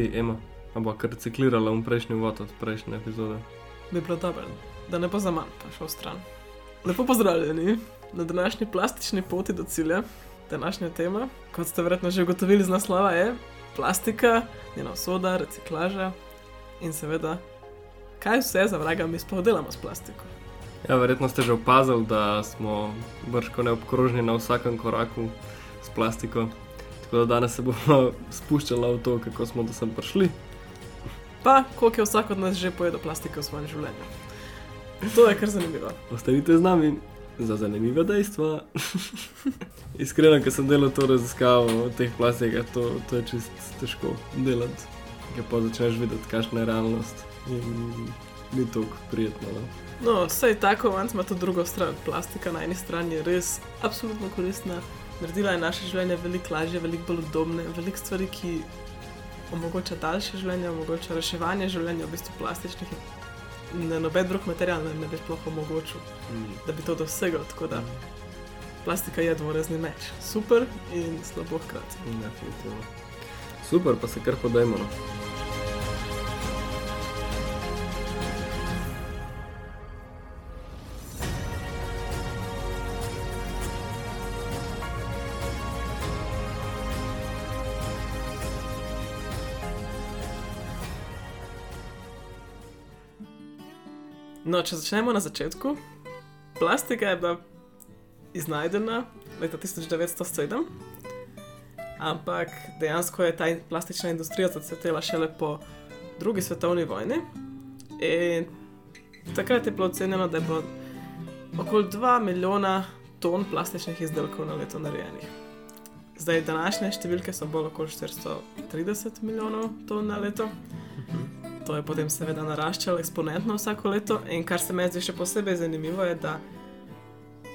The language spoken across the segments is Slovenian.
si, Ema? Kar reciklirala v prejšnji vod od prejšnje epizode? Bi bilo dobro, da ne bo za manj, pa šel stran. Lepo pozdravljeni na današnji plastični poti do cilja. Današnja tema, kot ste verjetno že ugotovili z naslova, je plastika, njena soda, reciklaža in seveda, kaj vse za vraga mi sploh delamo s plastiko. Ja, verjetno ste že opazili, da smo brško neobkroženi na vsakem koraku s plastiko. Tako da danes se bomo spuščali v to, kako smo do sem prišli. Pa koliko je vsak od nas že pojedel plastike v svojem življenju. To je kar zanimivo. Ostanite z nami za zanimive dejstva. Iskreno, ker sem delal to raziskavo o teh plastikah, to, to je čist težko delati. Ker pa začneš videti, kakšna je realnost. In ni tako prijetno. No? No, vse je tako, manj ima to drugo stran. Plastika na eni strani je res absolutno koristna, naredila je naše življenje veliko lažje, veliko bolj udobne, veliko stvari, ki omogoča daljše življenje, omogoča reševanje življenja v bistvu plastičnih. Na noben drug material ne, ne bi sploh omogočil, Mm. da bi to dosegel. Tako da plastika je dvorezni meč. Super in slabo hkrati. Super, pa se kar podajmo. No. No, če začnemo na začetku. Plastika je bila iznajdena leta 1907, ampak dejansko je ta plastična industrija zacvetela šele po drugi svetovni vojni. In takrat je bilo ocenjeno, da je bilo okoli 2 milijona ton plastičnih izdelkov na leto narejenih. Zdaj, današnje številke so bolj okoli 430 milijonov ton na leto. To je potem seveda naraščalo eksponentno vsako leto. In kar se meni zdi še posebej zanimivo, je, da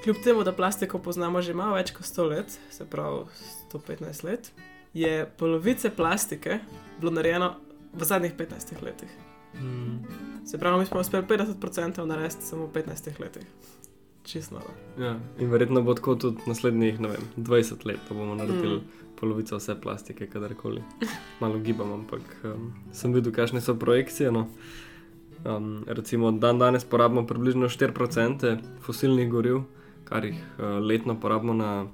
kljub temu, da plastiko poznamo že malo več kot 100 let, se pravi 115 let, je polovice plastike bilo narejeno v zadnjih 15 letih. Mm. Se pravi, mi smo uspeli 50% narediti samo v 15 letih. Čisto noro. Ja. In verjetno bo tako tudi naslednjih ne vem, 20 let, da bomo naredili Mm. mm. polovico vse plastike, kadarkoli. Malo gibam, ampak um, sem videl, kakšne so projekcije. No. Um, recimo, dan danes porabimo približno 4% fosilnih goriv, kar jih uh, letno porabimo na,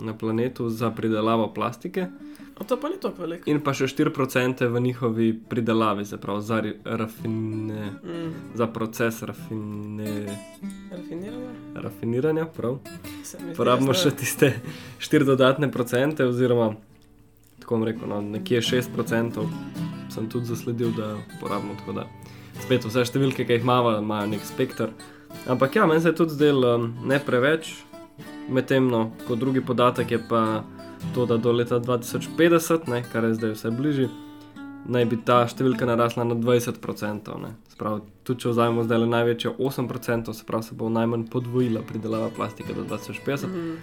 na planetu za pridelavo plastike, A to pa ni tako veliko. in pa še 4% v njihovi pridelavi, se pravi za, rafine, Mm. za proces rafine, Rafinirano? rafiniranja. Prav. Porabimo še tiste 4 dodatne procente, oziroma tako bom rekel, no, nekje 6 procentov sem tudi zasledil, da porabimo. Tako da spet vse številke, ki jih imamo, imajo nek spektr. Ampak ja, meni se je tudi zdel um, ne preveč, medtem no, kot drugi podatek je pa to, da do leta 2050, ne, kar je zdaj vse bližje. Naj bi ta številka narasla na 20%. ne. Se Pravi, tudi če vzamemo zdaj le največjo 8%, se pravi, se bo najmanj podvojila pridelava plastike do 2050. Mhm.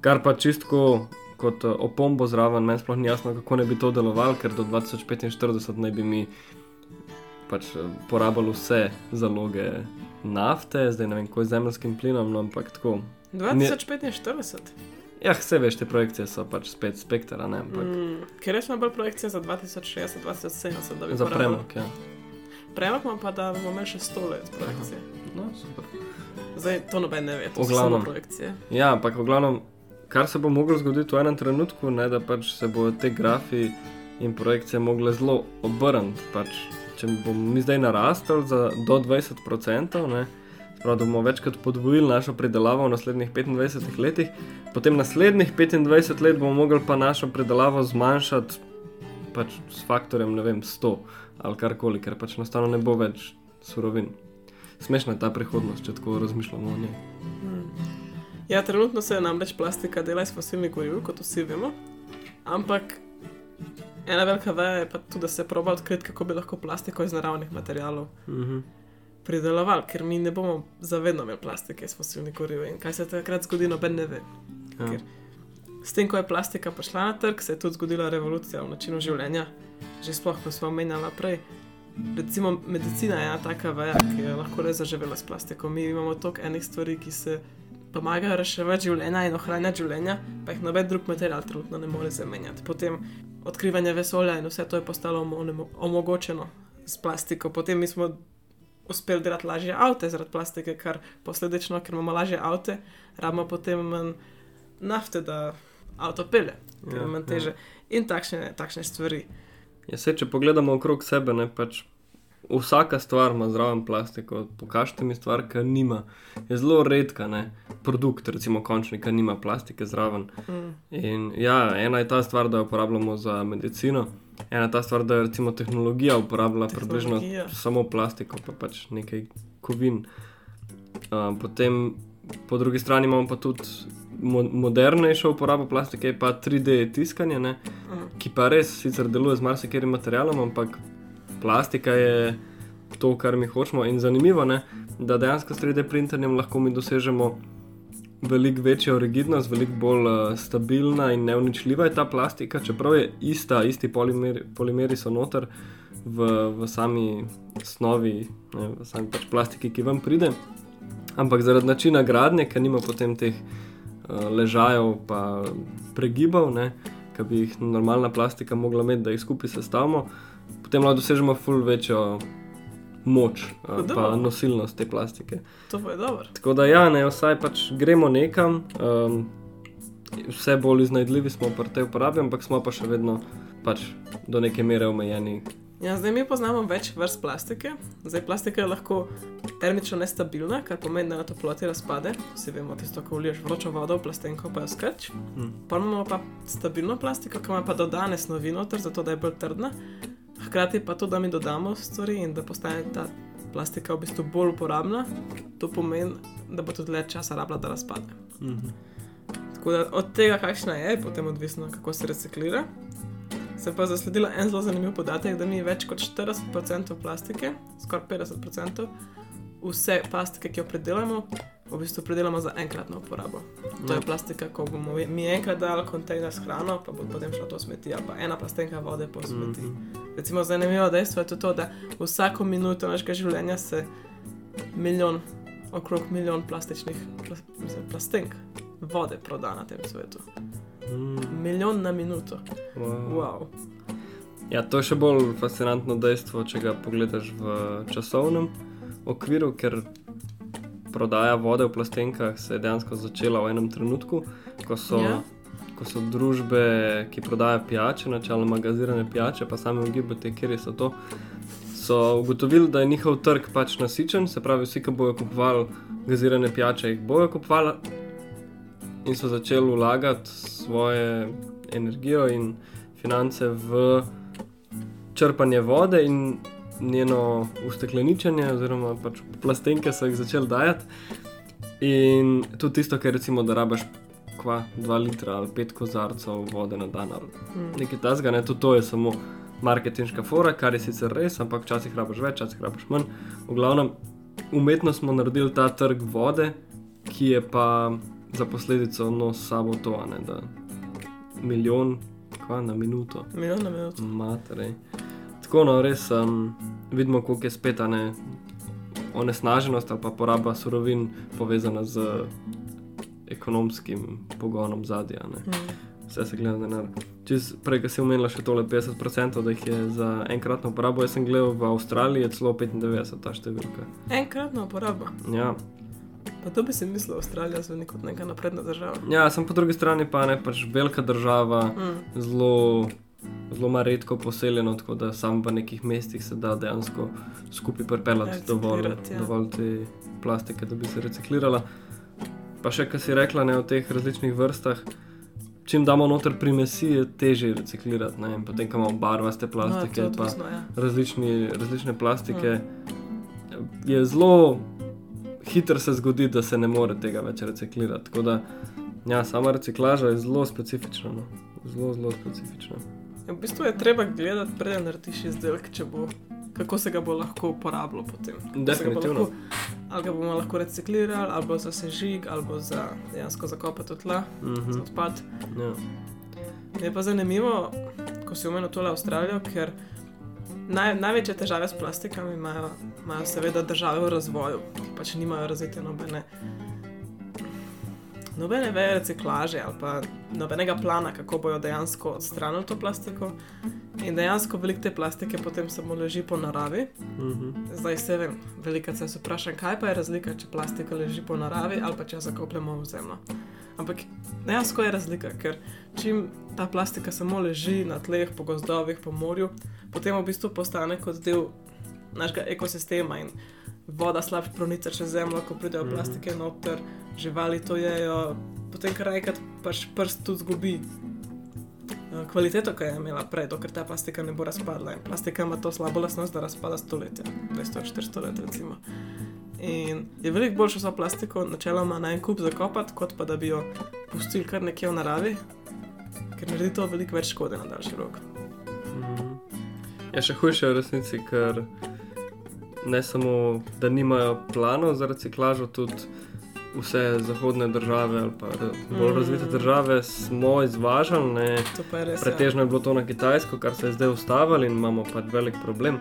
Kar pa čistko kot eh, opombo zraven, meni sploh ni jasno, kako ne bi to delovalo, ker do 2045 naj bi mi pač eh, porabili vse zaloge nafte, zdaj ne vem, kako je z zemljskim plinom, no, ampak tako. 2045. Ja, vse veš, te projekcije so pač spet spektra, ne, ampak mm, ker res ima bolj projekcije za 2060, 2070, da bi za porabili. premog. Ja. Premog ima pa, da bomo imeli še 100 let projekcije. No, super. Zdaj to noben ne ve, to so projekcije. Ja, ampak v glavnem, kar se bo moglo zgoditi v enem trenutku, ne, da pač se bodo te grafi in projekcije mogle zelo obrniti. Pač, če bomo mi zdaj narastli za do 20%, ne, pravi, da bomo večkrat podvojili našo pridelavo v naslednjih 25 letih, potem naslednjih 25 let bomo mogli pa našo pridelavo zmanjšati pač s faktorjem ne vem, 100 ali karkoli, ker pač enostavno ne bo več surovin. Smešna je ta prihodnost, če tako razmišljamo o njej. Mm. Ja, trenutno se namreč plastika dela iz fosilnih goriv, kot vsi vemo. Ampak ena velika veja je pa tudi, da se proba odkriti, kako bi lahko plastiko iz naravnih materialov Mhm. Pridelovali, ker mi ne bomo zavedno imeli plastike iz fosilnih goriv in kaj se takrat zgodi, noben ne ve. Ja. Ker- S tem, ko je plastika prišla na trg, se je tudi zgodila revolucija v načinu življenja, že sploh, ko smo omenjali prej. Recimo medicina je ena taka veja, ki je lahko res zaživela s plastiko. Mi imamo toliko enih stvari, ki se pomagajo reševati življenja in ohranjati življenja, pa jih noben drug material trenutno ne more zamenjati. Potem odkrivanje vesolja in vse to je postalo omo- omogočeno s plastiko. Potem mi smo uspeli delati lažje avte zaradi plastike, kar posledično, ker imamo lažje avte, rabimo potem manj nafte, da avto pele, ker je manj teže. In takšne, takšne stvari. Ja, se, če pogledamo okrog sebe, ne, pač vsaka stvar ima zraven plastiko. Pokažite mi stvar, ki nima. Je zelo redka, ne. produkt, recimo končni, ki nima plastike zraven. Mm. In ja, ena je ta stvar, da jo uporabljamo za medicino, ena je ta stvar, da je recimo tehnologija uporablja približno samo plastiko, pa pač nekaj kovin. Uh, potem po drugi strani imamo pa tudi mo modernejšo uporabo plastike, pa 3D tiskanje, ne, Mm. ki pa res sicer deluje z marsikaterim materialom, ampak plastika je to, kar mi hočemo. In zanimivo je, da dejansko s 3D printerjem lahko mi dosežemo veliko večjo rigidnost, veliko bolj uh, stabilna in neuničljiva je ta plastika, čeprav je ista, isti polimeri, polimeri so noter v, v sami snovi, ne, v sami pač plastiki, ki vam pride. Ampak zaradi načina gradnje, ker nima potem teh uh, ležajev, pa pregibov, ki bi jih normalna plastika mogla imeti, da jih skupaj sestavimo, potem lahko dosežemo ful večjo moč, uh, pa Dobro. nosilnost te plastike. To pa je dobro. Tako da, ja, ne, vsaj pač gremo nekam, um, vse bolj iznajdljivi smo pri tej uporabi, ampak smo pa še vedno pač do neke mere omejeni. Ja, zdaj mi poznamo več vrst plastike. Zdaj, plastika je lahko termično nestabilna, kar pomeni, da na toploti razpade. Vsi vemo, tisto, ko vliješ vročo vodo v plastenko, pa jo skrč. Hm. Pa imamo pa stabilno plastiko, ki ima pa dodane snovi noter, zato da je bolj trdna. Hkrati pa to, da mi dodamo stvari in da postane ta plastika v bistvu bolj uporabna, to pomeni, da bo tudi dlje časa rabila, da razpade. Mhm. Tako da od tega, kakšna je, je potem odvisno, kako se reciklira. Sem pa zasledila en zelo zanimiv podatek, da mi več kot 40% plastike, skoraj 50% vse plastike, ki jo predelamo, v bistvu predelamo za enkratno uporabo. To je Ja. plastika, ko bomo mi enkrat dali kontejner s hrano, pa bo potem šlo to v smeti, ali pa ena plastenka vode po smeti. Mhm. Recimo zanimivo dejstvo je tudi to, da vsako minuto našega življenja se milijon, okrog milijon plastičnih plas, mislim, plastenk vode proda na tem svetu. Mhm. Milijon na minuto. Wow. Wow. Ja, to je še bolj fascinantno dejstvo, če ga pogledaš v časovnem okviru, ker prodaja vode v plastenkah se je dejansko začela v enem trenutku, ko so, Ja. ko so družbe, ki prodajajo pijače, načeloma gazirane pijače, pa sami ugibate, kje so to. So ugotovili, da je njihov trg pač nasičen, se pravi, vsi, ki bojo kupovali gazirane pijače, jih bojo kupovali, in so začeli vlagati svoje energijo in finance v črpanje vode in njeno ustekleničenje, oziroma pač plastenke so jih začeli dajati. In tudi tisto, kar recimo, da rabaš kva 2 litra ali 5 kozarcev vode na dan ali Mm. nekaj tasga, ne, tudi to je samo marketinška fora, kar je sicer res, ampak včasih rabaš več, včasih rabaš manj. V glavnem, umetno smo naredili ta trg vode, ki je pa za posledico nos sabo to, ne, da milijon, kva na minuto. Milijon na minuto. Materej. Tako no, res um, vidimo, koliko je spet a ne onesnaženost ali pa poraba surovin povezana z ekonomskim pogonom zadnja. Mm. Vse se gleda na denar. Čez prej, ko si omenila še tole 50%, da jih je za enkratno uporabo, jaz sem gledal v Avstraliji, je celo 95 ta številka. Enkratna uporaba. Ja. Pa to bi si mislil, Avstralija zveni kot neka napredna država. ja, sem po drugi strani pa ne pač velika država, Mm. zelo, zelo redko poseljeno, tako da samo v nekih mestih se da dejansko skupaj pripeljati dovolj, ja. dovolj te plastike, da bi se reciklirala. Pa še, kar si rekla, ne o teh različnih vrstah. Čim damo noter primesi, je težje reciklirati. Ne? In Potem, ko imamo barvaste plastike, no, odvisno, ja. različni, različne plastike, je zelo hitro se zgodi, da se ne more tega več reciklirati. Tako da, ja, sama reciklaža je zelo specifična. No? Zelo, zelo specifična. Ja, v bistvu je treba gledati, preden narediš izdelek, če bo, kako se ga bo lahko uporabljalo potem. Definitivno. Lahko, ali ga bomo lahko reciklirali, ali bo za sežig, ali bo za dejansko zakopati v tla, mm -hmm. za odpad. ja. Je pa zanimivo, ko si omenil tole Avstralijo, ker naj, največje težave s plastikami imajo, imajo seveda države v razvoju, ki pač nimajo razvite nobene nobene veje reciklaže ali pa nobenega plana, kako bojo dejansko odstranili to plastiko. In dejansko veliko te plastike potem samo leži po naravi. Mhm. Zdaj se vem, velika se vprašam, kaj pa je razlika, če plastika leži po naravi ali pa če jo zakopljemo v zemljo. Ampak dejansko je razlika, ker čim ta plastika samo leži na tleh, po gozdovih, po morju, potem v bistvu postane kot del našega ekosistema in voda slabše pronica čez zemljo, ko pridejo Mhm. plastike noter, živali to jejo, potem kar enkrat pač prst tudi zgubi. eh, Kvaliteto, ki je imela prej, dokler ta plastika ne bo razpadla. In plastika ima to slabo lastnost, da razpada stoletja, 200-400 let. Recimo. In je veliko boljše vso plastiko načeloma na en kup zakopati, kot pa da bi jo pustili kar nekje v naravi, ker naredi to veliko več škode na daljši rok. Mhm. Je še hujše v resnici, ker ne samo, da nimajo planov za reciklažo, tudi vse zahodne države ali pa bolj Mhm. razvite države smo izvažali. Ne. Je res. Pretežno je bilo to na Kitajsko, kar se je zdaj ustavilo in imamo pač velik problem.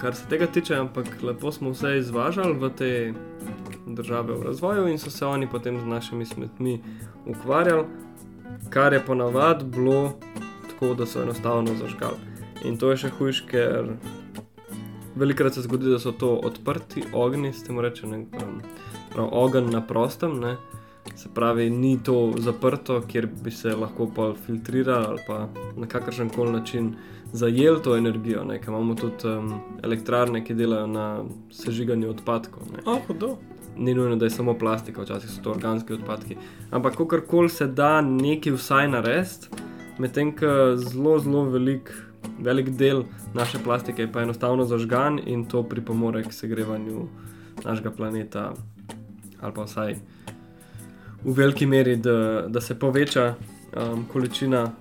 Kar se tega tiče, ampak lepo smo vse izvažali v te države v razvoju in so se oni potem z našimi smetmi ukvarjali, kar je ponavadi bilo tako, da so enostavno zažgali. In to je še hujš, ker velikrat se zgodi, da so to odprti ognji, s tem rečem, um, prav ogenj na prostem. Ne. Se pravi, ni to zaprto, kjer bi se lahko pa filtriralo ali pa na kakršen koli način zajel to energijo. Ne, ker imamo tudi um, elektrarne, ki delajo na sežiganju odpadkov. Ne. O, hudo. Ni nujno, da je samo plastika, včasih so to organski odpadki. Ampak, kakorkoli se da nekaj vsaj narediti, medtem ko zelo, zelo velik, velik del naše plastike je pa enostavno zažgan in to pripomore k segrevanju našega planeta, ali pa vsaj v veliki meri, da, da se poveča um, količina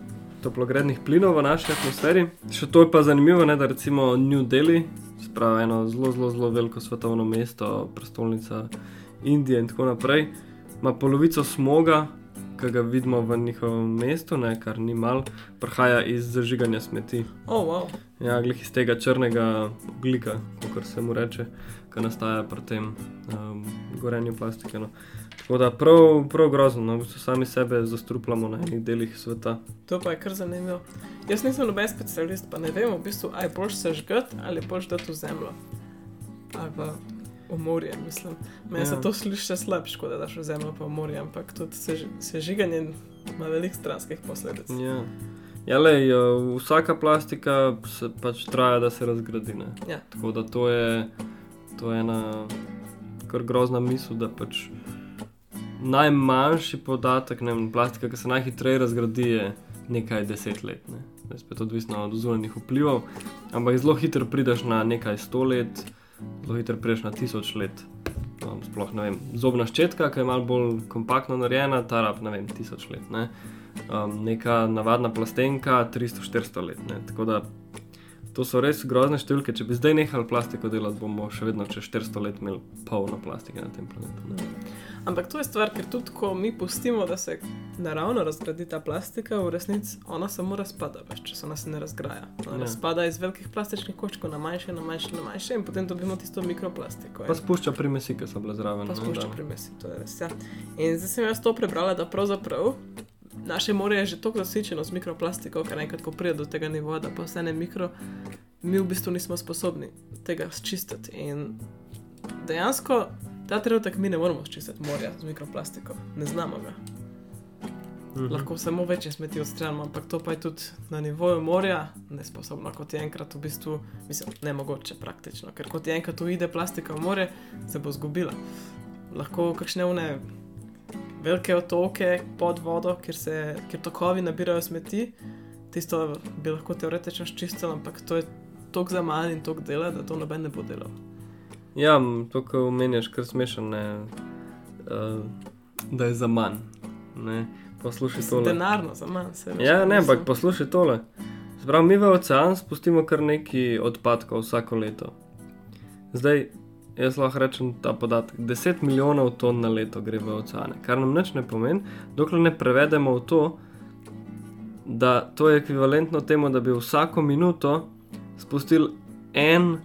toplogrednih plinov v naši atmosferi. Še to je pa zanimivo, ne, da recimo New Delhi, spravi eno zelo, zelo, zelo veliko svetovno mesto, prestolnica Indije in tako naprej, ima polovico smoga, ki ga vidimo v njihovem mestu, ne, kar ni mal, prihaja iz zažiganja smeti. O, wow. Ja, glih iz tega črnega oglika, kot se mu reče, ki nastaja pri tem um, gorenju plastike. No. Tako da prav, prav grozno, no, v bistvu sami sebe zastrupljamo na enih delih sveta. To pa je kar zanimivo. Jaz nisem noben specialist, pa ne vem, v bistvu, ali je boljš sežgati ali boljš dati v zemljo. Ali pa v morje, mislim. Meni ja. Se to sliši še slabše, kot da daš v zemljo pa v morje, ampak tudi sež, sežiganje ima veliko stranskih posledic. Ja, ja lej, vsaka plastika se pač traja, da se razgradi. Ne. Ja. Tako da to je, to je ena kar grozna misel, da pač najmanjši podatek, ne vem, plastika, ki se najhitreje razgradi, je nekaj deset let. Ne. Spet odvisno od zunanjih vplivov, ampak zelo hitro prideš na nekaj sto let, zelo hitro prideš na tisoč let. Um, sploh ne vem, zobna ščetka, ki je malo bolj kompaktno narejena, ta rab, ne vem, tisoč let. Ne. Um, neka navadna plastenka, 300-400 let. Ne. Tako da to so res grozne številke. Če bi zdaj nehali plastiko delati, bomo še vedno čez 400 let imeli polno plastike na tem planetu. Ne. Ampak to je stvar, ker tudi ko mi pustimo, da se naravno razgradi ta plastika, v resnici ona samo razpada, več, če se ona se ne razgraja. Ona Ja. razpada iz velikih plastičnih koščkov na manjše, na manjše, na manjše in potem dobimo tisto mikroplastiko. Pa spušča primesi, ki so bile zraven. pa ne, spušča primesi, to je res. Ja. In zdaj sem jaz to prebrala, da pravzaprav naše morje je že tako zasičeno z mikroplastiko, ker enkrat, ko pride do tega nivoja, da postane mikro, mi v bistvu nismo sposobni tega čistiti. In dejansko ta trenutek mi ne moremo čistiti morja z mikroplastiko, ne znamo ga. Mhm. Lahko samo večje smeti odstranimo, ampak to pa je tudi na nivoju morja nesposobno, kot je enkrat v bistvu, mislim, ne mogoče praktično, ker kot je enkrat uide plastika v morje, se bo zgubila. Lahko kakšne une velike otoke pod vodo, kjer, se, kjer tokovi nabirajo smeti, tisto bi lahko teoretično čistili, ampak to je tok za manj in tok dela, da to noben ne bo delal. Ja, to, kar omenjaš, kar smešno je, uh, da je za manj. Ne. Poslušaj Mislim, tole. denarno za manj se Ja, ne, ampak poslušaj tole. Sprav, mi v ocean spustimo kar nekaj odpadkov vsako leto. Zdaj, jaz lahko rečem ta podatek. 10 milijonov ton na leto gre v oceane, kar nam nič ne pomeni, dokler ne prevedemo v to, da to je ekvivalentno temu, da bi vsako minuto spustili en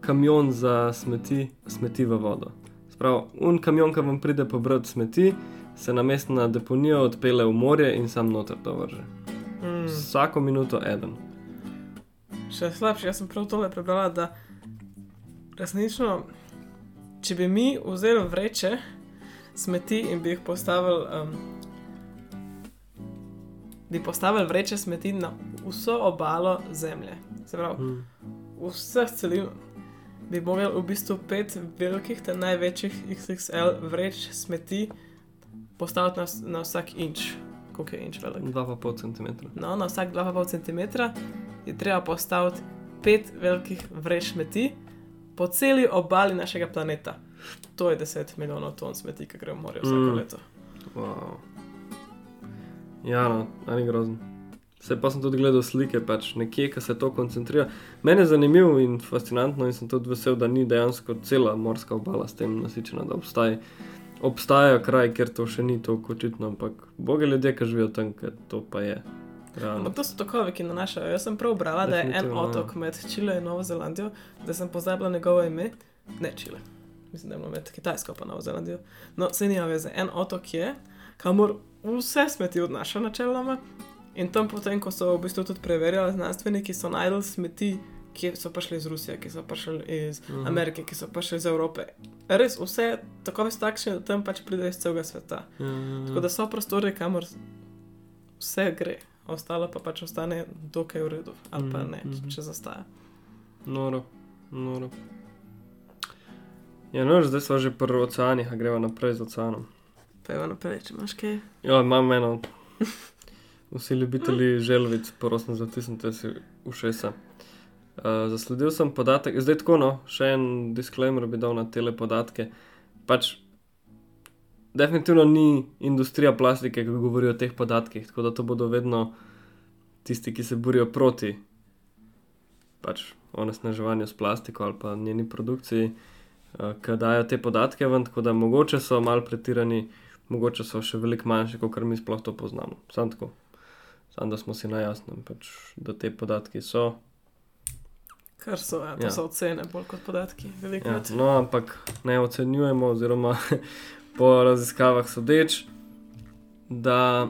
kamion za smeti, smeti v vodo. Sprav, un kamion, ki vam pride pobrati smeti, se na mest na deponijo odpele v morje in sam noter to vrže. Mm. Vsako minuto eden. Še slabše, jaz sem prav tole prebrala, da resnično, če bi mi vzeli vreče smeti in bi jih postavili, um, bi postavili vreče smeti na vso obalo zemlje, se pravi, Mm. vseh celin, bi mogli v bistvu pet velikih, ter največjih XXL vreč smeti postaviti na, na vsak inč, koliko je inč velik. 2,5 cm. No, na vsak 2,5 cm je treba postaviti pet velikih vreč smeti po celi obali našega planeta. To je 10 milijonov ton smeti, ki gre v morje vsako Mm. leto. Wow. Ja, no, ali grozen. Vse pa sem tudi gledal slike, pač nekje, ki se to koncentrira. Mene je zanimivo in fascinantno, in sem tudi vesel, da ni dejansko cela morska obala s tem nasičena, da obstaja. Obstajajo kraji, kjer to še ni tako očitno, ampak boge ljudje, ki živijo tam, ker to pa je. Ampak to so tokovi, ki nanašajo. Jaz sem prav brala, da je en ja. otok med Čile in Novo Zelandijo, da sem pozabila njegovo ime, ne Čile. Mislim, da je med Kitajsko in Novo Zelandijo. No, se nima veze. En otok je, kamor vse smeti odnaša načeloma. In tam potem, ko so v bistvu tudi preverjali znanstveniki, so najdel smeti, ki so prišli iz Rusije, ki so prišli iz Mhm. Amerike, ki so prišli iz Evrope. Res vse tako so takšni, da tam pač pridejo iz celega sveta. Ja, ja, ja. Tako da so prostori, kamor vse gre, ostalo pa pač ostane dokaj v redu, ali pa Mhm, ne, mhm. če zastaja. Noro, noro. Ja, no, zdaj smo že pri oceanih, a gremo naprej z oceanom. Pa je naprej, če imaš kaj. Ja, imam eno. Vsi ljubitelji želvic, prosim, zatisnite si ušesa. Uh, zasledil sem podatek, zdaj tako, no, še en disclaimer bi dal na tele podatke. Pač, definitivno ni industrija plastike, ki govori o teh podatkih, tako da to bodo vedno tisti, ki se borijo proti pač onesnaževanju s plastiko ali pa njeni produkciji, uh, ki dajo te podatke ven, tako da mogoče so mal pretirani, mogoče so še veliko manjši, kot mi sploh to poznamo. Sam tako. Sam da smo si na jasnem, pač, da te podatki so. Kar so, ja, to Ja. so ocene, bolj kot podatki. Ja, Velikrat. no, ampak ne ocenjujemo, oziroma po raziskavah sodeč, da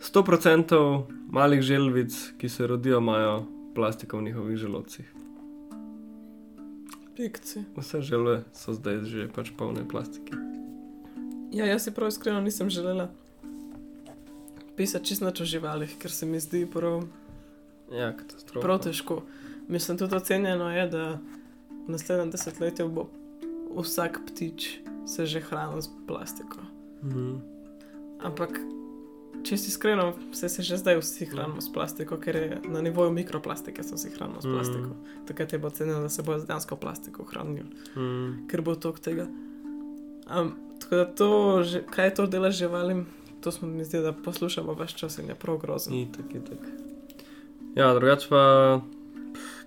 100% malih želvic, ki se rodijo, imajo plastiko v njihovih želodcih. Pikci. Vse želve so zdaj že pač polne plastike. Ja, jaz si prav iskreno nisem želela pisati čisto o živalih, ker se mi zdi prav, Ja, prav težko. Mislim, tudi ocenjeno je, da v naslednjem desetletju bo vsak ptič se že hranil z plastiko. Mhm. Ampak, če si iskreno, vse se že zdaj vsi hranimo s plastiko, ker je na nivoju mikroplastike se vsi hranimo s Mhm. plastiko. Takrat je bilo ocenjeno, da se bo z dejansko plastiko hranil, Mhm. ker bo tok tega. Um, tako da to, kaj to dela z živalim, to smo mi zdi, da poslušamo več časa in je prav grozno. Itak, itak. Ja, drugače pa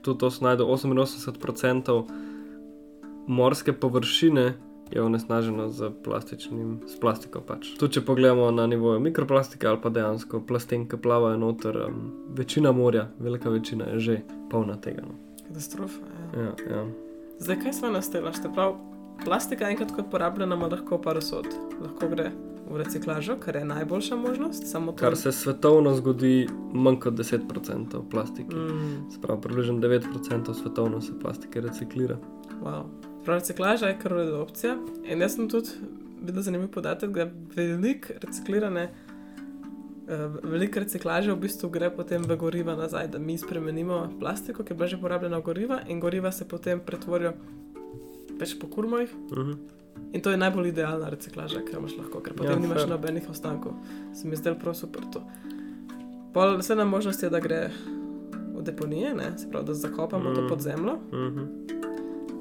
tudi to se najde 88% morske površine je onesnaženo z plastičnim, s plastiko pač. Tudi če pogledamo na nivoju mikroplastike ali pa dejansko plastenke plavajo noter, um, večina morja, velika večina je že polna tega. No. Katastrofa. Ja. Ja, ja. Zdaj, kaj smo nastela? Ste prav, plastika enkrat kot porabljena ima lahko par sod. Lahko gre v reciklažo, kar je najboljša možnost. To. Kar se svetovno zgodi, manj kot 10% plastike. Mm, Sprav, približno 9% svetovno se plastike reciklira. wow. Prav, reciklaža je kar ureda opcija. In jaz sem tudi videl zanimiv podatek, da veliko reciklirane. Uh, Veliko reciklaže v bistvu gre potem v goriva nazaj, da mi spremenimo plastiko, ki je bila že porabljena v goriva, in goriva se potem pretvorijo več po kurmojih. Uh -huh. In to je najbolj idealna reciklaža, kar imaš lahko, ker potem Ja, nimaš fair. nobenih ostankov. Se mi zdelo prav super to. Pol vse možnost je, da gre v deponije, ne? se pravi, da zakopamo mm. to Mm. pod zemljo, Uh -huh.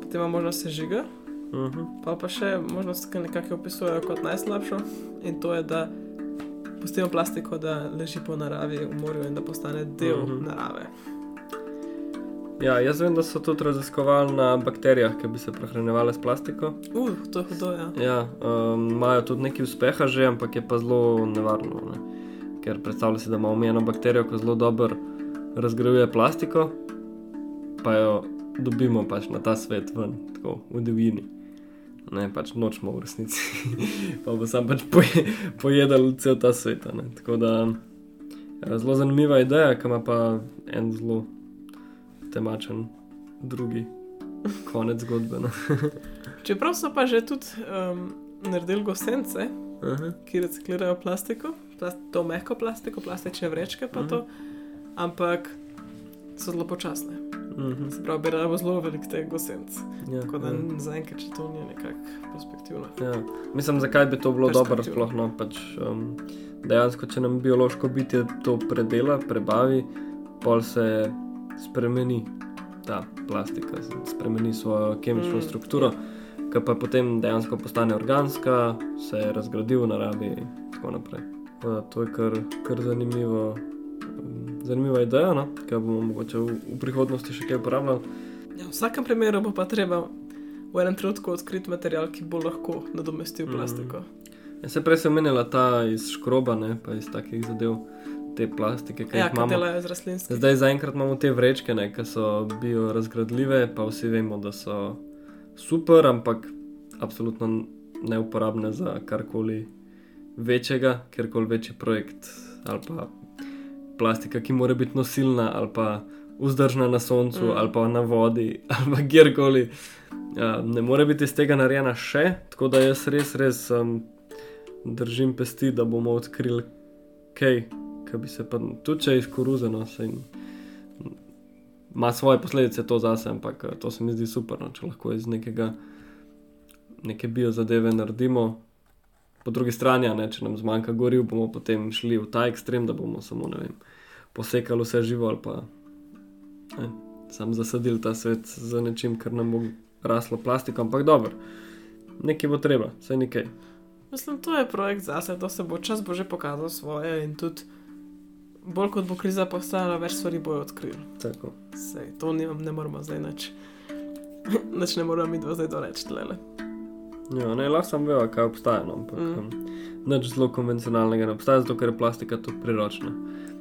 potem ima možnost sežiga, Uh -huh. pa pa še možnost, ki nekako opisujejo kot najslabšo, in to je, da pustimo plastiko, da leži po naravi v morju in da postane del mm. -hmm. narave. Ja, jaz vem, da so tudi raziskovali na bakterijah, ki bi se prehranjevale s plastiko. Uf, uh, to je hudo, ja. Ja, um, imajo tudi nekaj uspeha že, ampak je pa zelo nevarno. Ne? Ker predstavlja si, da ima omejeno bakterijo, ki zelo dobro razgrajuje plastiko, pa jo dobimo pač na ta svet ven, tako v divjini. ne pač nočemo v resnici, pa bo sam pač poje, pojedel cel ta svet. ne. Tako da ja, zelo zanimiva ideja, ki ima pa en zelo temačen drugi konec zgodbe. No. Čeprav so pa že tudi um, naredili gosence, Aha. ki reciklirajo plastiko, plast to mehko plastiko, plastične vrečke, pa Mhm. to, ampak so zelo počasne. Mhm. Se pravi, bi rabo zelo velik teh gosenc. Ja, Tako da ja. zaenkrat še to ni nekako perspektivno. Ja. Mislim, zakaj bi to bilo dobro, sploh no, pač, um, dejansko, če nam biološko bitje to predela, prebavi, pol se spremeni ta plastika, spremeni svojo kemično Mm, mm, strukturo, ki pa potem dejansko postane organska, se razgradi v naravi in tako naprej. Da To je kar, kar zanimivo. um, Zanimiva ideja, no? ki bomo mogoče v, v prihodnosti še kaj uporabljali. Ja, v vsakem primeru bo pa treba v enem trenutku odkriti material, ki bo lahko nadomestil Mm. plastiko. Ja, se prej sem omenila ta iz škroba, ne, pa iz takih zadev, te plastike, ki Ja, jih imamo. delajo z rastlinskimi. Zdaj zaenkrat imamo te vrečke, ki so biorazgradljive, pa vsi vemo, da so super, ampak absolutno neuporabne za karkoli večjega, kjerkoli večji projekt ali pa plastika, ki mora biti nosilna ali pa vzdržna na soncu Mm. ali pa na vodi ali pa kjerkoli. Ja, ne more biti iz tega narejena še, tako da jaz res, res um, držim pesti, da bomo odkrili kaj, ki bi se pa tudi če iz koruze, no, se jim ima svoje posledice to zase, ampak eh, to se mi zdi super, no, če lahko iz nekega, neke biozadeve naredimo. Po drugi strani, ne, če nam zmanjka goriv, bomo potem šli v ta ekstrem, da bomo samo vem, posekali vse živo ali pa ne, sam zasadili ta svet z nečim, kar nam bo raslo plastiko, ampak dobro, nekaj bo treba, vse nekaj. Mislim, to je projekt zase, to se bo čas bo že pokazal svoje in tudi bolj kot bo kriza postala, več stvari bojo odkrili. Tako. Sej, to nimam, ne moramo zdaj nič. Nič ne moramo mi dva zdaj doreči, tlele. Ja, ne, lahko sem vedel, kaj obstaja, no, ampak Mm. mm. nič zelo konvencionalnega ne obstaja, zato ker je plastika tako priročna,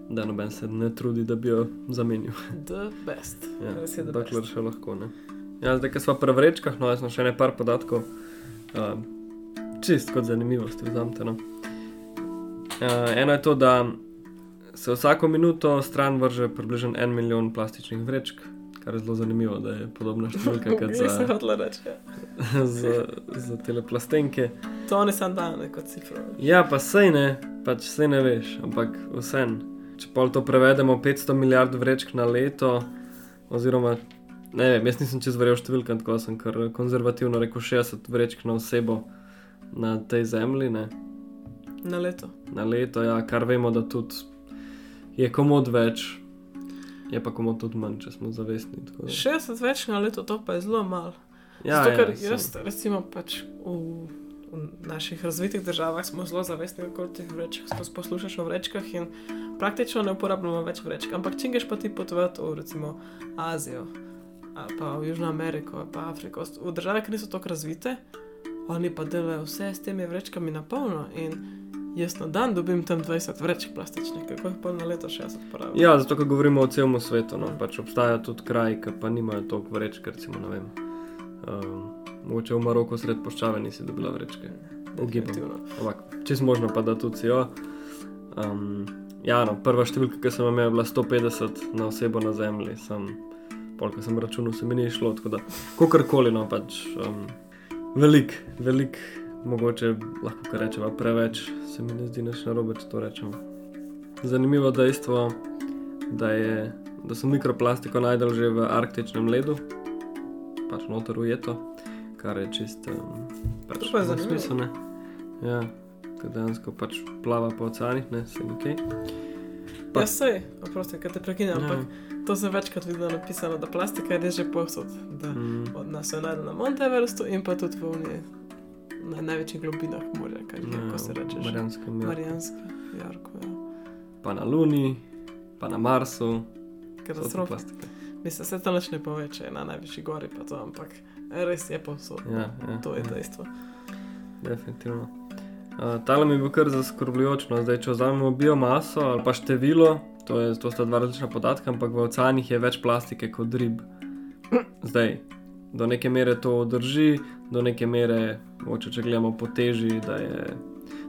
da noben se ne trudi, da bi jo zamenil. The best. Ja, the dokler best. še lahko. Ne. Ja, zdaj, ko smo pri vrečkah, no, jaz sem še nekaj podatkov, uh, čist kot zanimivost, vzamete. No. Uh, eno je to, da se vsako minuto stran vrže približno en milijon plastičnih vrečk, kar je zelo zanimivo, da je podobna številka kot za, reči. ja. za, za teleplastenke. To ne sam dan, kot cifro. Ja, pa sej ne, pač sej ne veš, ampak vsem. Če pa to prevedemo 500 milijard vrečk na leto, oziroma ne vem, jaz nisem čez verjel številkam, tako sem kar konzervativno rekel 60 vrečk na osebo na tej zemlji, ne, Na leto. na leto, ja, kar vemo, da tudi je komod več, je pa komod tudi manj, če smo zavestni. tako da- 60 več na leto, to pa je zelo malo. Ja, Zato, ker ja, jaz, saj. recimo, pač v, v naših razvitih državah smo zelo zavestni okoli teh vrečk, ko poslušaš o vrečkah in praktično ne uporabljamo več vrečk. Ampak če greš pa ti potovati v recimo Azijo, pa v Južno Ameriko, pa Afriko, v države, ki niso tako razvite, oni pa delajo vse s temi vrečkami na polno in jaz na dan dobim tam 20 vrečk plastičnih, kako jih pa na leto 60 porabim. Ja, zato, ker govorimo o celem svetu. No. Pač obstajajo tudi kraji, ki pa nimajo toliko vrečk, recimo, ne vem. Um, mogoče v Maroku sred poščave nisi dobila vrečke. Ugibam. Definitivno. Ampak čez možno pa da tudi si jo. Um, ja, no, prva številka, ki sem jo imel, je bila 150 na osebo na zemlji. Sem, polk sem računal, se mi ni šlo. Tako da, kakorkoli, no pač. Um, velik, velik, mogoče lahko rečemo preveč, se mi ne zdi nič narobe, če to rečemo. Zanimivo dejstvo, da, je, da so mikroplastiko najdel že v arktičnem ledu, pač noter ujeto, kar je čist um, pač pa je ima zanimivo. smisel, ne. Ja, ker dejansko pač plava po oceanih, ne se nekaj. Pa- Ja, sej, oprosti, ker te prekinjam, Ja. ampak to sem večkrat videl napisano, da plastika je že povsod. Da Mm, od nas je najdena na Monteverestu in pa tudi v Uniji, na največjih globinah morja, kaj je, kako se reče. že? Marijanskem ja. Marijanska, Jarko, ja. pa na Luni, pa na Marsu, Katastrofa. Mislim, se to nič ne pove, če je na najvišji gori, pa to, ampak res je povsod. Ja, ja, To je ja. dejstvo. Definitivno. Uh, Tale mi je bil kar zaskrbljujoč. No. Zdaj, če vzamemo biomaso ali pa število, to, je, to sta dva različna podatka, ampak v oceanih je več plastike kot rib. Zdaj, do neke mere to drži, do neke mere, moče, če gledamo po teži, da, je,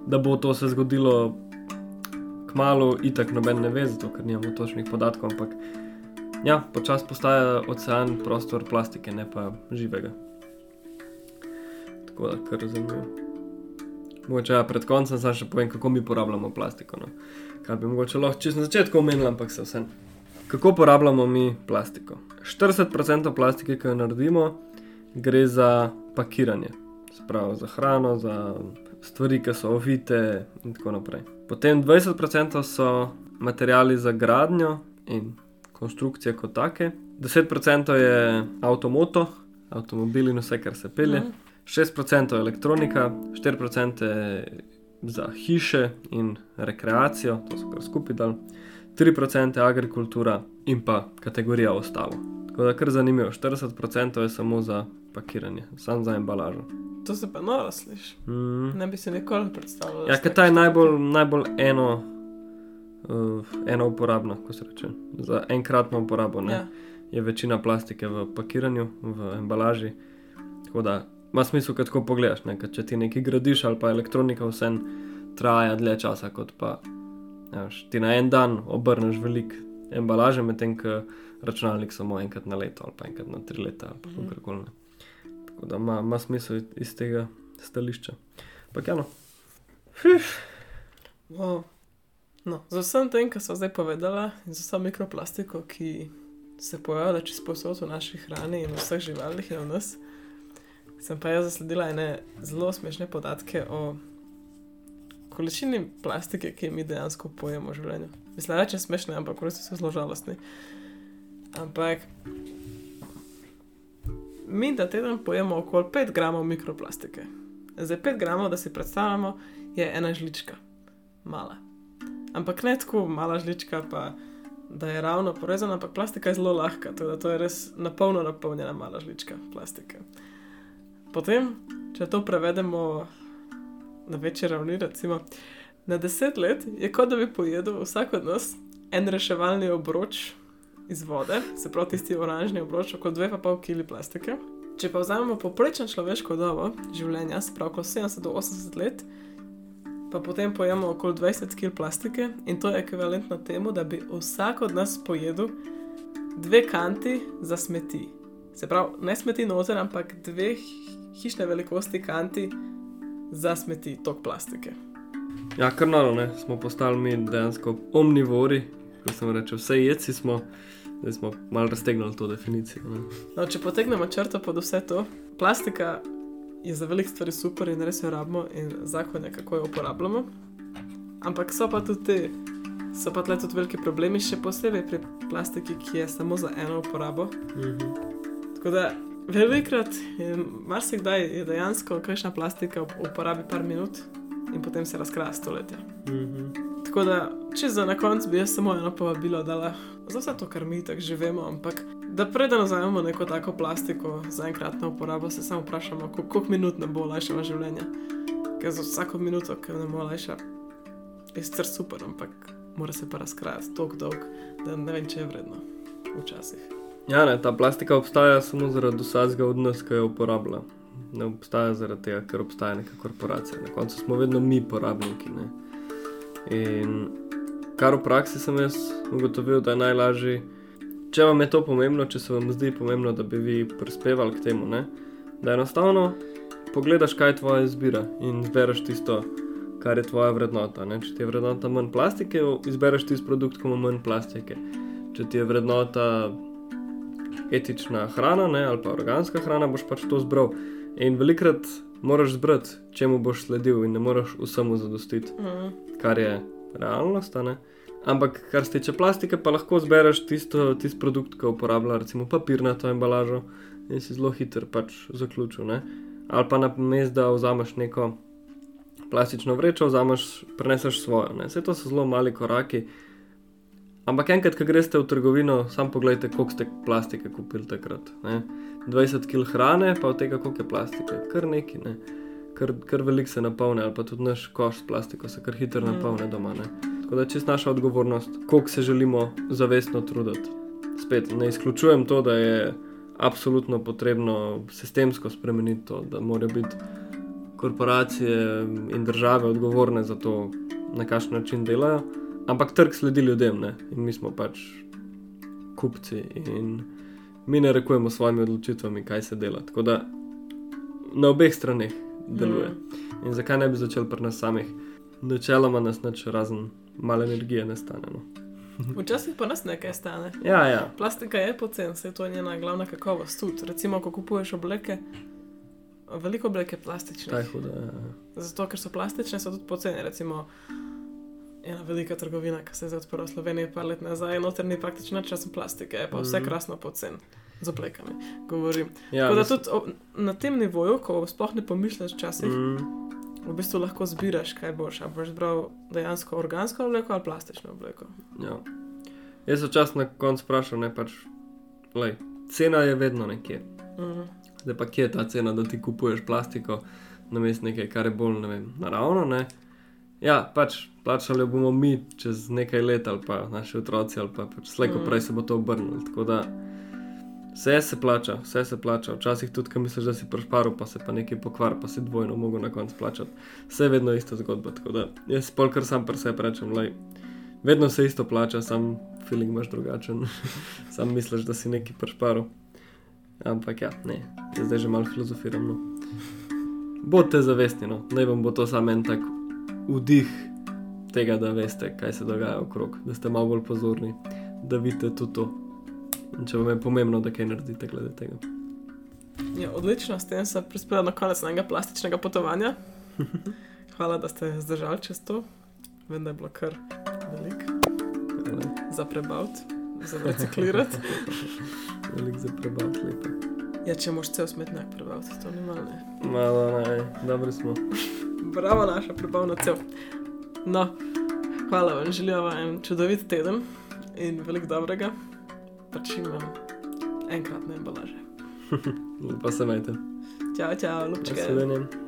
da bo to se zgodilo kmalo, itak noben ne ve, zato ker nimamo točnih podatkov, ampak ja, počasi postaja ocean prostor plastike, ne pa živega. Tako da, kar zanimivo. Mogoče ja, pred koncem zdaj še povem, kako mi porabljamo plastiko. No. Kaj bi mogoče lahko čisto na začetku omenil, ampak se vse. Kako porabljamo mi plastiko? 40% plastike, ki jo naredimo, gre za pakiranje, spravo za hrano, za stvari, ki so ovite in tako naprej. Potem 20% so materijali za gradnjo in konstrukcije kot take, 10% je avtomoto, avtomobili in vse, kar se pelje. Mm. 6% je elektronika, 4% je za hiše in rekreacijo, to so kar skupaj dal, 3% je agrikultura in pa kategorija ostalo. Tako da kar zanimivo, 40% je samo za pakiranje, samo za embalažo. To se pa noro sliši. Mm. Ne bi se nikoli predstavljal. Ja, kaj ta je najbolj, najbolj eno, uh, eno uporabno, ko se reče, za enkratno uporabo. Ja. Je večina plastike v pakiranju, v embalaži. Tako da ima smisel, kad tako pogledaš. Ne? Če ti nekaj gradiš ali pa elektronika, vse traja dlje časa, kot pa jaš, ti na en dan obrneš velik embalaže, medtem ko računalnik samo enkrat na leto ali pa enkrat na tri leta ali mm. kako koli. Tako da ima, ima smisel iz tega stališča. Pa ja, no. Wow. No, za vsem tem, kar smo zdaj povedali, in za vso mikroplastiko, ki se pojavlja čez posod v naši hrani in v vseh živalih in v nas sem pa jaz zasledila ene zelo smešne podatke o količini plastike, ki mi dejansko pojemo v življenju. Mislim, je smešne, ampak res so zelo žalostni. Ampak mi da teden pojemo okoli 5 gramov mikroplastike. Za 5 gramov, da si predstavljamo, je ena žlička, mala. Ampak ne tako mala žlička, pa da je ravno porezana, ampak plastika je zelo lahka, tako da to je res napolno napolnjena mala žlička plastike. Potem, če to prevedemo na večje ravni, recimo na deset let, je kot da bi pojedel vsak od nas en reševalni obroč iz vode, se pravi tisti oranžni obroč, kot 2,5 kg plastike. Če pa vzamemo poprečno človeško dobo življenja, se pravi 70 do 80 let, pa potem pojemo okoli 20 kg plastike in to je ekvivalentno temu, da bi vsak od nas pojedel dve kanti za smeti. Se pravi, ne smeti noter, ampak dve hišne velikosti kanti za smeti tok plastike. Ja, kar noro, ne? smo postali mi dejansko omnivori, kot sem rekel, vse jedci smo, da smo malo raztegnili to definicijo. No, če potegnemo črto pod vse to, plastika je za velik stvari super in res jo rabimo in zakon je, kako jo uporabljamo. Ampak so pa tudi te, so pa tudi veliki problemi, še posebej pri plastiki, ki je samo za eno uporabo. Mhm. Tako da Velikrat, marsikdaj je dejansko kakšna plastika uporabi par minut in potem se razkraja stoletja. Mm -hmm. Tako da, če za na koncu bi jaz samo eno povabilo dala za vse to, kar mi tako živimo, ampak da preden vzamemo neko tako plastiko za enkratno uporabo, se samo vprašamo, koliko minut nam bo olajšalo življenje. Ker za vsako minuto, ki nam olajša, je sicer super, ampak mora se pa razkrajati tako dolg, da ne vem, če je vredno. Včasih. Ja, ne, ta plastika obstaja samo zaradi vsakega od nas, ki jo uporablja. Ne obstaja zaradi tega, ker obstaja neka korporacija. Na koncu smo vedno mi porabniki. Ne. In kar v praksi sem jaz ugotovil, da je najlažje, če vam je to pomembno, če se vam zdi pomembno, da bi vi prispevali k temu, ne, da enostavno pogledaš, kaj je tvoja izbira in izbereš tisto, kar je tvoja vrednota. Ne. Če ti je vrednota manj plastike, izbereš tisti produkt, ki ima manj plastike. Če ti je vrednota etična hrana ne, ali pa organska hrana, boš pač to zbral. In velikrat moraš zbrati, čemu boš sledil, in ne moreš vsemu zadostiti, mm. kar je realnost. Ampak, kar se tiče plastike, pa lahko zbereš tisto, tisti produkt, ki uporablja, recimo papirnato embalažo, in si zelo hiter pač zaključil. Ne? Ali pa na mestu, da vzameš neko plastično vrečo, vzameš, preneseš svojo. Vse to so zelo mali koraki. Ampak enkrat, ko greste v trgovino, sam pogledajte, koliko ste plastike kupili takrat. Ne? 20 kg hrane, pa od tega, koliko je plastike, kar neki, ne? kar, kar velik se napolne, ali pa tudi naš koš s plastiko se kar hitro mm. napolne doma. Ne? Tako da je čist naša odgovornost, koliko se želimo zavestno truditi. Spet ne izključujem to, da je absolutno potrebno sistemsko spremeniti to, da morajo biti korporacije in države odgovorne za to, na kakšen način delajo, ampak trg sledi ljudem ne? in mi smo pač kupci in mi ne rekujemo s svojimi odločitvami, kaj se dela. Tako da na obeh straneh deluje. Mm. In zakaj ne bi začel pri nas samih? Načeloma nas nič razen malo energije ne stane. No. Včasih pa nas nekaj stane. Ja, ja. Plastika je pocen, se to je njena glavna kakovost. Tudi, recimo, ko kupuješ obleke, veliko obleke plastične. Kaj hudo, ja. Zato, ker so plastične, so tudi poceni. Recimo, ena velika trgovina, ki se je zdaj odprla v Sloveniji, pa let nazaj, noter ni praktično čas plastike, je pa vse Mhm. krasno pocen. Z oblekami, govorim. ja Tako da tudi o, na tem nivoju, ko sploh ne pomišljaš včasih, mm. Mm, v bistvu lahko zbiraš, kaj boš. A boš bral dejansko organsko obleko ali plastično obleko. ja. Jaz se včasih na koncu vprašam, ne pač, lej, cena je vedno nekje. Mm. Zdaj pa kje je ta cena, da ti kupuješ plastiko, namesto nekaj, kar je bolj ne vem, naravno. Ne? Ja, pač plačali bomo mi čez nekaj let, ali pa naši otroci, ali pa pač slejko Mm. prej se bo to obrnilo. Tako da vse se plača, vse se plača. Včasih tudi, ko misliš, da si prešparil, pa se pa nekaj pokvar, pa si dvojno mogel na koncu plačati. Vse je vedno ista zgodba. Tako da jaz polkar sam pri sebi rečem, lej, vedno se isto plača, sam feeling imaš drugačen, sam misliš, da si nekaj prešparil. Ampak ja, ne, zdaj že malo filozofiram. No. Bodite zavestni, no. naj vam bo to samo en tak vdih tega, da veste, kaj se dogaja okrog, da ste malo bolj pozorni, da vidite tudi to. In če vam je pomembno, da kaj naredite glede tega. Ja, odlično, s tem sem prispela na konec enega plastičnega potovanja. Hvala, da ste zdržali čez to. Vem, da je bilo kar veliko Hvala. za prebaviti, za reciklirati. Velik za prebav, lepo. Ja, če moš cel smetnjak prebaviti, to ni malo. Ne. Malo, ne, dobri smo. Bravo, naša prebavna cev. No, hvala vam, želim vam en čudovit teden in veliko dobrega. Pa čim vam enkratne embalaže. Lepo se majte. Čau, čau, lupčke. Nasvidenje.